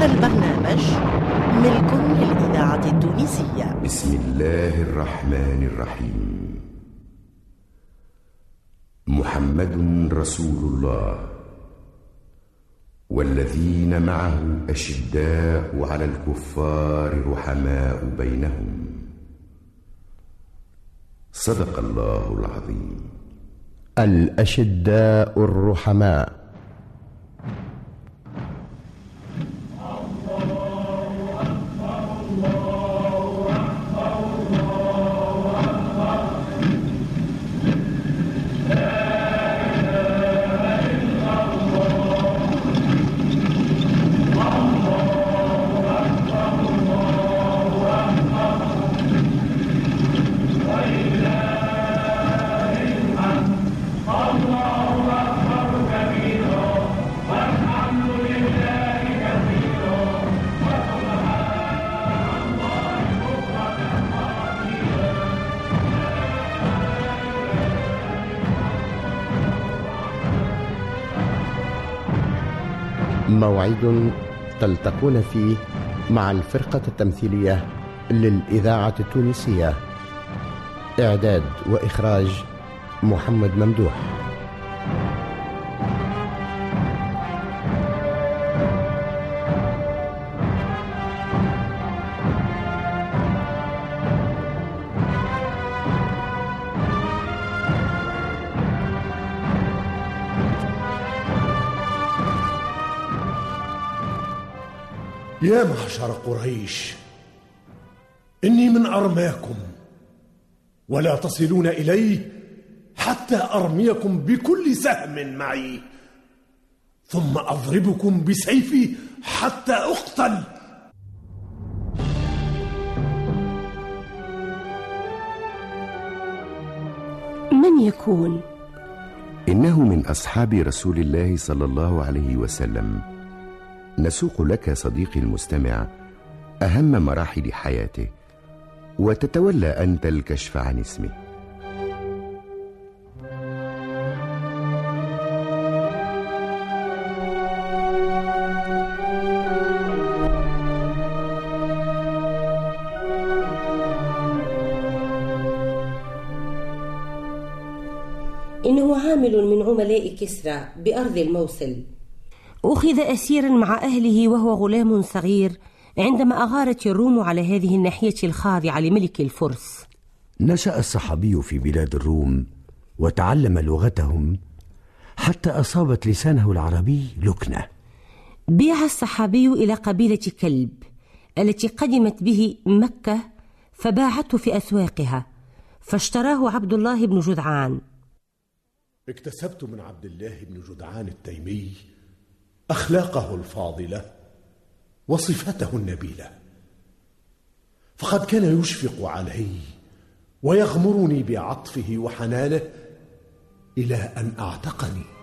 هذا البرنامج ملك للإذاعة التونسية. بسم الله الرحمن الرحيم. محمد رسول الله. والذين معه أشداء على الكفار رحماء بينهم. صدق الله العظيم. الأشداء الرحماء. موعد تلتقون فيه مع الفرقة التمثيلية للإذاعة التونسية. إعداد وإخراج محمد ممدوح. يا معشر قريش إني من أرماكم ولا تصلون إلي حتى أرميكم بكل سهم معي ثم أضربكم بسيفي حتى أقتل. من يكون؟ إنه من أصحاب رسول الله صلى الله عليه وسلم. نسوق لك صديقي المستمع أهم مراحل حياته وتتولى أنت الكشف عن اسمه. إنه عامل من عملاء كسرى بأرض الموصل. أخذ أسيرا مع أهله وهو غلام صغير عندما أغارت الروم على هذه الناحية الخاضعة لملك الفرس. نشأ الصحابي في بلاد الروم وتعلم لغتهم حتى أصابت لسانه العربي لكنة. بيع الصحابي إلى قبيلة كلب التي قدمت به مكة فباعته في أسواقها فاشتراه عبد الله بن جدعان. اكتسبت من عبد الله بن جدعان التيمي أخلاقه الفاضلة وصفاته النبيلة. فقد كان يشفق علي ويغمرني بعطفه وحنانه إلى أن أعتقني.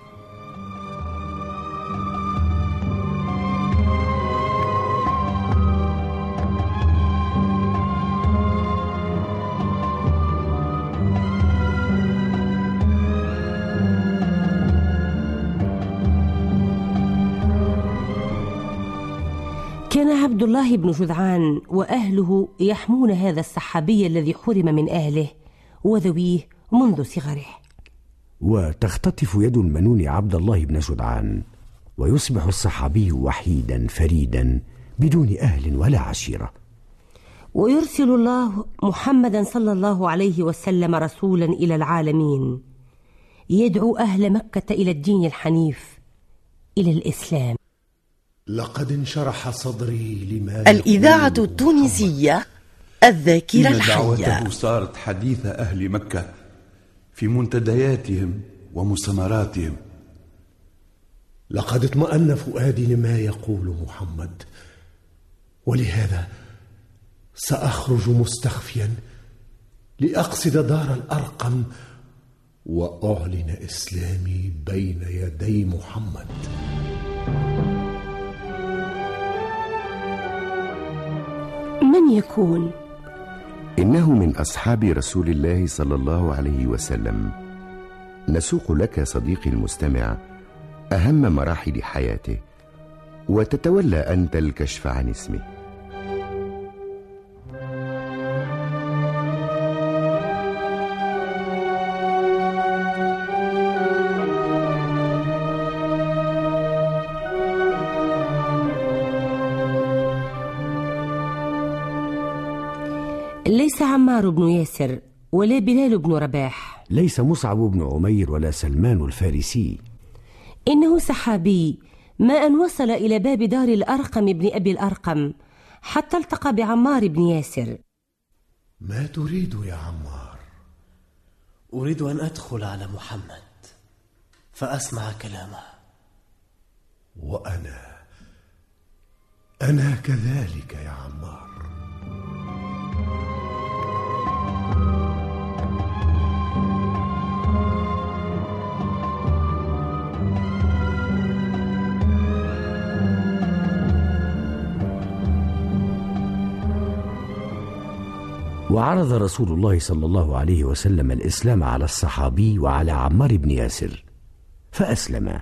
كان عبد الله بن جذعان وأهله يحمون هذا الصحابي الذي حرم من أهله وذويه منذ صغره. وتختطف يد المنون عبد الله بن جدعان ويصبح الصحابي وحيدا فريدا بدون أهل ولا عشيرة. ويرسل الله محمدا صلى الله عليه وسلم رسولا إلى العالمين يدعو أهل مكة إلى الدين الحنيف إلى الإسلام. لقد انشرح صدري لما الإذاعة التونسية الذاكرة إن دعوته الحية. صارت حديث أهل مكة في منتدياتهم ومؤتمراتهم لقد اطمأن فؤادي لما يقول محمد ولهذا سأخرج مستخفيا لأقصد دار الأرقم وأعلن إسلامي بين يدي محمد. من يكون؟ إنه من أصحاب رسول الله صلى الله عليه وسلم. نسوق لك صديقي المستمع أهم مراحل حياته وتتولى أنت الكشف عن اسمه. عمار بن ياسر ولا بلال بن رباح. ليس مصعب بن عمير ولا سلمان الفارسي. إنه سحابي ما أن وصل إلى باب دار الأرقم بن أبي الأرقم حتى التقى بعمار بن ياسر. ما تريد يا عمار؟ أريد أن أدخل على محمد فأسمع كلامه. وأنا أنا كذلك يا عمار. وعرض رسول الله صلى الله عليه وسلم الإسلام على الصحابي وعلى عمار بن ياسر فاسلما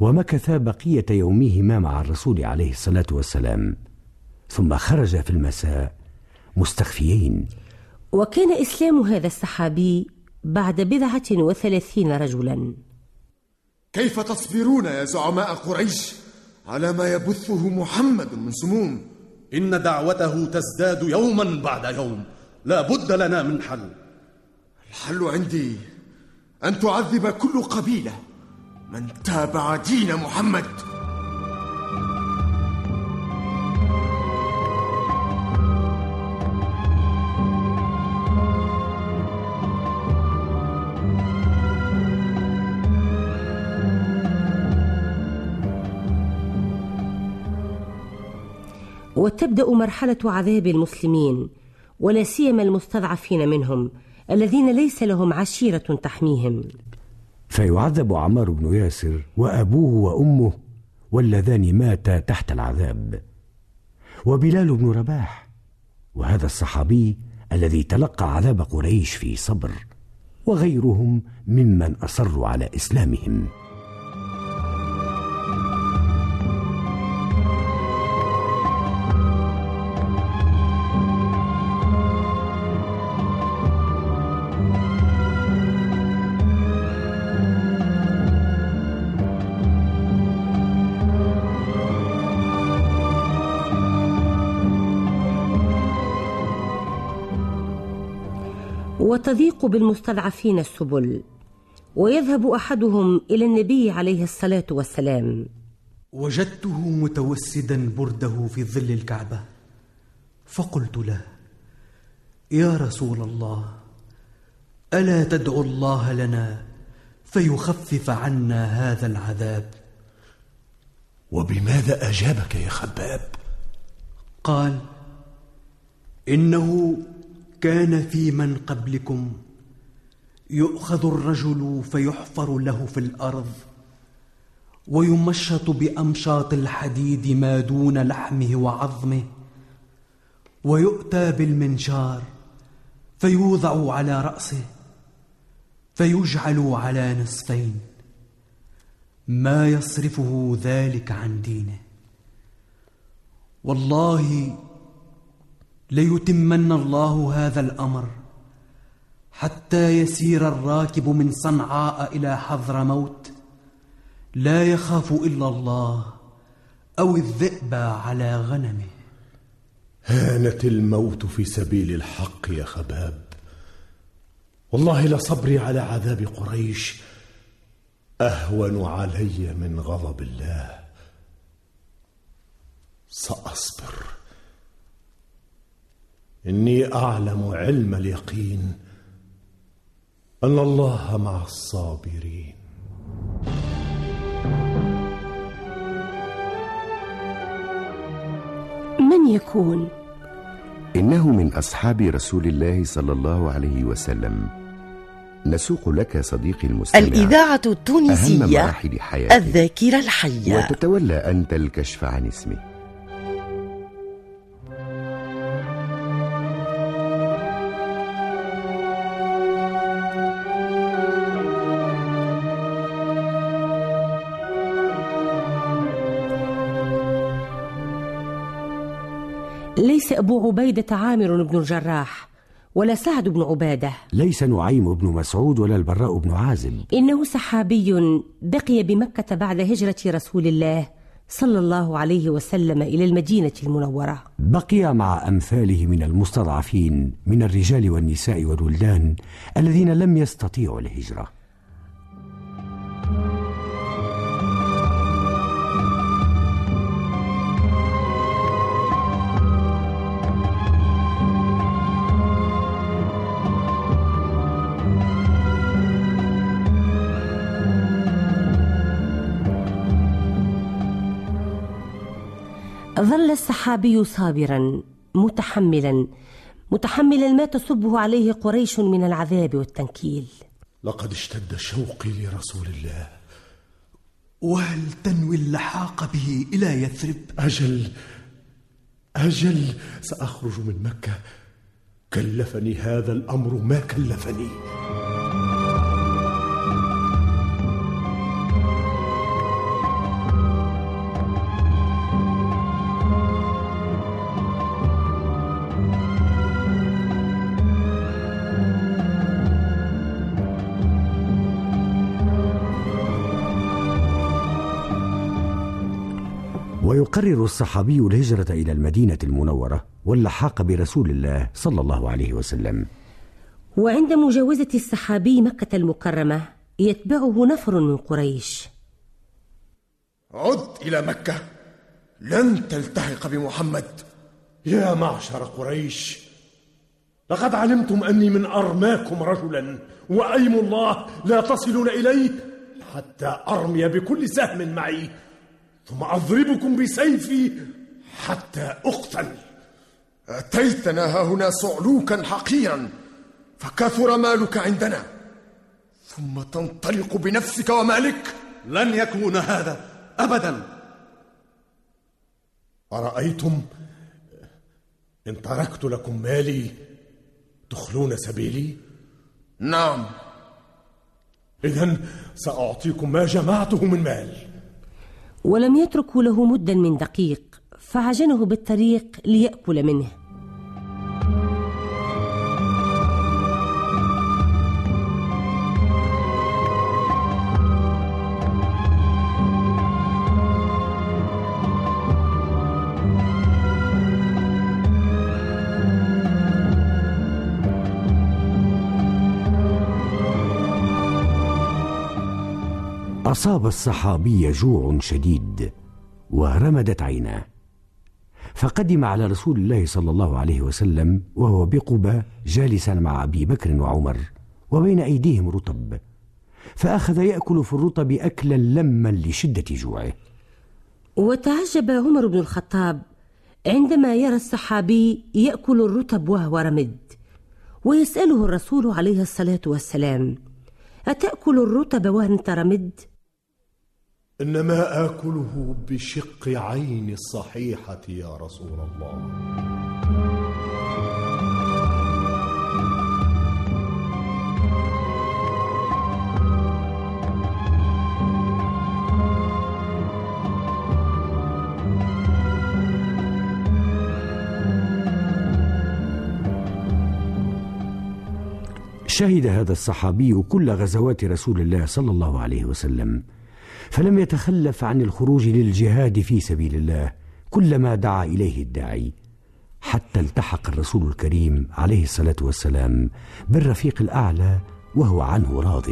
ومكثا بقية يومهما مع الرسول عليه الصلاة والسلام ثم خرج في المساء مستخفيين. وكان إسلام هذا السحابي بعد بضعة وثلاثين رجلا. كيف تصبرون يا زعماء قريش على ما يبثه محمد من سموم؟ إن دعوته تزداد يوما بعد يوم. لا بد لنا من حل. الحل عندي أن تعذب كل قبيلة من تابع دين محمد. وتبدأ مرحلة عذاب المسلمين ولا سيما المستضعفين منهم الذين ليس لهم عشيرة تحميهم. فيعذب عمار بن ياسر وأبوه وأمه واللذان ماتا تحت العذاب. وبلال بن رباح وهذا الصحابي الذي تلقى عذاب قريش في صبر وغيرهم ممن أصروا على إسلامهم. وتضيق بالمستضعفين السبل ويذهب أحدهم إلى النبي عليه الصلاة والسلام. وجدته متوسدا برده في ظل الكعبة. فقلت له يا رسول الله ألا تدعو الله لنا فيخفف عنا هذا العذاب؟ وبماذا أجابك يا خباب؟ قال إنه كان في من قبلكم. يؤخذ الرجل فيحفر له في الأرض ويمشط بأمشاط الحديد ما دون لحمه وعظمه ويؤتى بالمنشار فيوضع على رأسه فيجعل على نصفين. ما يصرفه ذلك عن دينه. والله ليتمن الله هذا الأمر حتى يسير الراكب من صنعاء إلى حضرموت لا يخاف إلا الله أو الذئب على غنمه. هانت الموت في سبيل الحق يا خباب. والله لصبري على عذاب قريش. أهون علي من غضب الله. سأصبر. إني أعلم علم اليقين أن الله مع الصابرين. من يكون؟ إنه من أصحاب رسول الله صلى الله عليه وسلم. نسوق لك صديقي المستمع. الإذاعة أهم التونسية مراحل حياته الذاكرة الحية. وتتولى أنت الكشف عن اسمه. ليس أبو عبيدة عامر بن الجراح ولا سعد بن عبادة. ليس نعيم بن مسعود ولا البراء بن عازب. إنه صحابي بقي بمكة بعد هجرة رسول الله صلى الله عليه وسلم إلى المدينة المنورة. بقي مع أمثاله من المستضعفين من الرجال والنساء والولدان الذين لم يستطيعوا الهجرة. ظل الصحابي صابرا متحملا متحملا ما تصبه عليه قريش من العذاب والتنكيل. لقد اشتد شوقي لرسول الله. وهل تنوي اللحاق به إلى يثرب؟ أجل أجل سأخرج من مكة. كلفني هذا الأمر ما كلفني. ويقرر الصحابي الهجرة إلى المدينة المنورة واللحاق برسول الله صلى الله عليه وسلم. وعند مجاوزة الصحابي مكة المكرمة يتبعه نفر من قريش. عد إلى مكة. لن تلتحق بمحمد. يا معشر قريش لقد علمتم أني من أرماكم رجلا وأيم الله لا تصلون إليه حتى أرمي بكل سهم معي. ثم أضربكم بسيفي حتى أقتل. أتيتنا هنا صعلوكا حقيرا فكثر مالك عندنا. ثم تنطلق بنفسك ومالك. لن يكون هذا أبدا. أرأيتم؟ إن تركت لكم مالي تخلون سبيلي؟ نعم. إذا سأعطيكم ما جمعته من مال. ولم يتركوا له مدا من دقيق فعجنه بالطريق ليأكل منه. أصاب الصحابي جوع شديد ورمدت عيناه فقدم على رسول الله صلى الله عليه وسلم وهو بقبى جالسا مع أبي بكر وعمر وبين أيديهم رطب فأخذ يأكل في الرطب أكلا لما لشدة جوعه وتعجب عمر بن الخطاب عندما يرى الصحابي يأكل الرطب وهو رمد ويسأله الرسول عليه الصلاة والسلام أتأكل الرطب وأنت رمد؟ إنما آكله بشق عين الصحيحة يا رسول الله. شهد هذا الصحابي كل غزوات رسول الله صلى الله عليه وسلم. فلم يتخلف عن الخروج للجهاد في سبيل الله كلما دعا إليه الداعي حتى التحق الرسول الكريم عليه الصلاة والسلام بالرفيق الأعلى وهو عنه راض.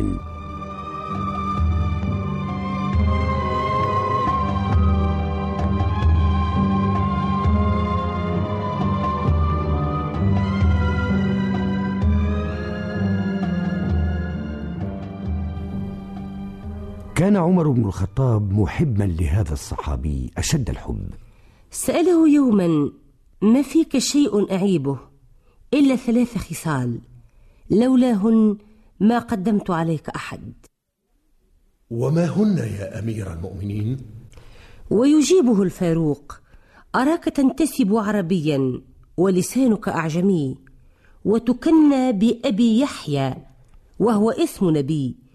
كان عمر بن الخطاب محبا لهذا الصحابي أشد الحب. سأله يوما ما فيك شيء أعيبه إلا ثلاث خصال لولاهن ما قدمت عليك أحد. وما هن يا أمير المؤمنين؟ ويجيبه الفاروق أراك تنتسب عربيا ولسانك أعجمي وتكنى بأبي يحيى وهو اسم نبي.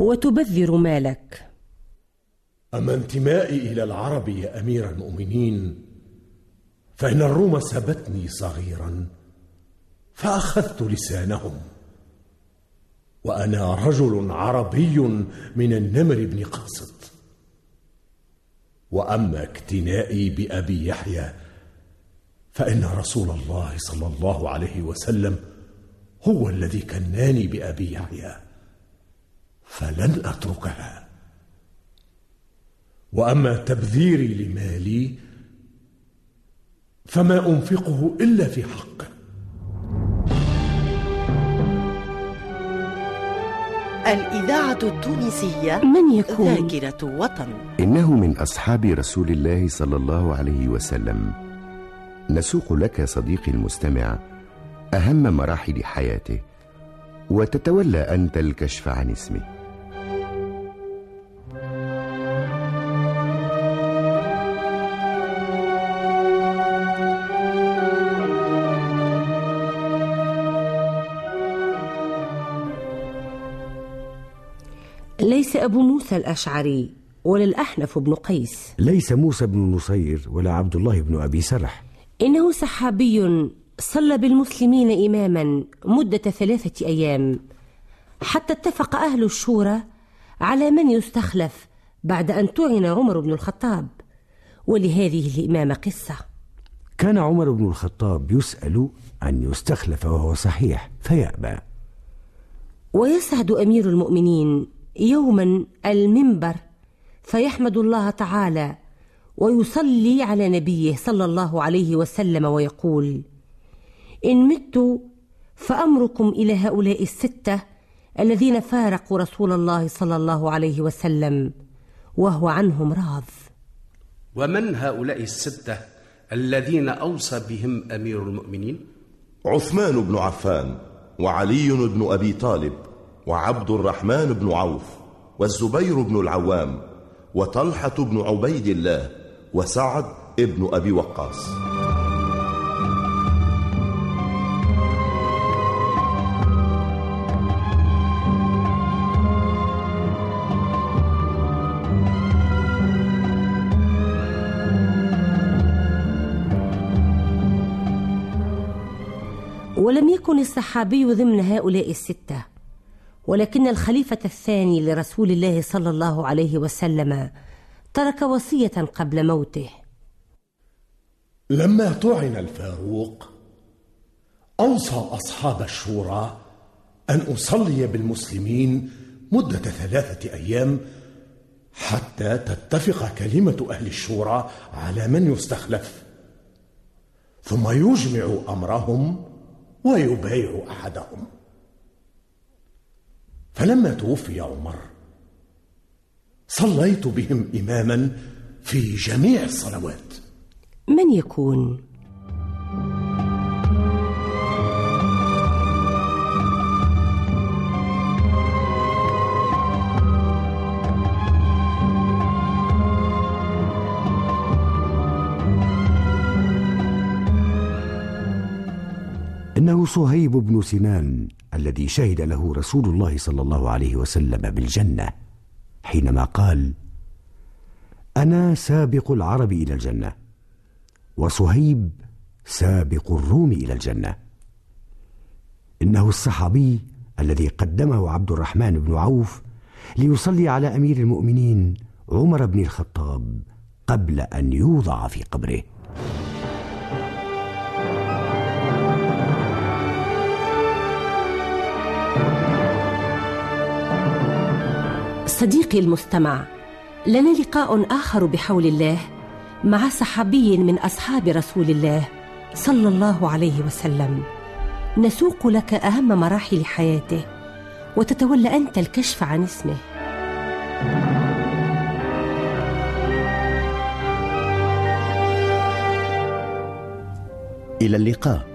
وتبذر مالك. أما انتمائي إلى العرب يا أمير المؤمنين فإن الروم سبتني صغيرا فأخذت لسانهم. وأنا رجل عربي من النمر بن قاصد. وأما اكتنائي بأبي يحيى فإن رسول الله صلى الله عليه وسلم هو الذي كناني بأبي يحيى. فلن أتركها. وأما تبذيري لمالي فما أنفقه إلا في حقه الإذاعة التونسية من يكون؟ ذاكرة وطن. إنه من أصحاب رسول الله صلى الله عليه وسلم. نسوق لك صديقي المستمع أهم مراحل حياته وتتولى أنت الكشف عن اسمه. ليس أبو موسى الأشعري ولا الأحنف بن قيس. ليس موسى بن نصير ولا عبد الله بن أبي سرح. إنه صحابي صلى بالمسلمين إماما مدة ثلاثة أيام حتى اتفق أهل الشورى على من يستخلف بعد أن تعن عمر بن الخطاب ولهذه الإمامة قصة. كان عمر بن الخطاب يسأل أن يستخلف وهو صحيح فيأبى. ويسعد أمير المؤمنين يوما المنبر فيحمد الله تعالى ويصلي على نبيه صلى الله عليه وسلم ويقول إن مت فأمركم إلى هؤلاء الستة الذين فارقوا رسول الله صلى الله عليه وسلم وهو عنهم راض. ومن هؤلاء الستة الذين أوصى بهم أمير المؤمنين؟ عثمان بن عفان وعلي بن أبي طالب وعبد الرحمن بن عوف والزبير بن العوام وطلحة بن عبيد الله وسعد بن أبي وقاص. ولم يكن الصحابي ضمن هؤلاء الستة. ولكن الخليفة الثاني لرسول الله صلى الله عليه وسلم ترك وصية قبل موته. لما طعن الفاروق أوصى أصحاب الشورى أن أصلي بالمسلمين مدة ثلاثة أيام حتى تتفق كلمة أهل الشورى على من يستخلف. ثم يجمع أمرهم ويبايع أحدهم. فلما توفي عمر صليت بهم إماما في جميع الصلوات. من يكون؟ إنه صهيب بن سنان. الذي شهد له رسول الله صلى الله عليه وسلم بالجنة حينما قال أنا سابق العرب إلى الجنة وصهيب سابق الروم إلى الجنة. إنه الصحابي الذي قدمه عبد الرحمن بن عوف ليصلي على أمير المؤمنين عمر بن الخطاب قبل أن يوضع في قبره. صديقي المستمع لنا لقاء آخر بحول الله مع صحابي من أصحاب رسول الله صلى الله عليه وسلم. نسوق لك أهم مراحل حياته وتتولى أنت الكشف عن اسمه. إلى اللقاء.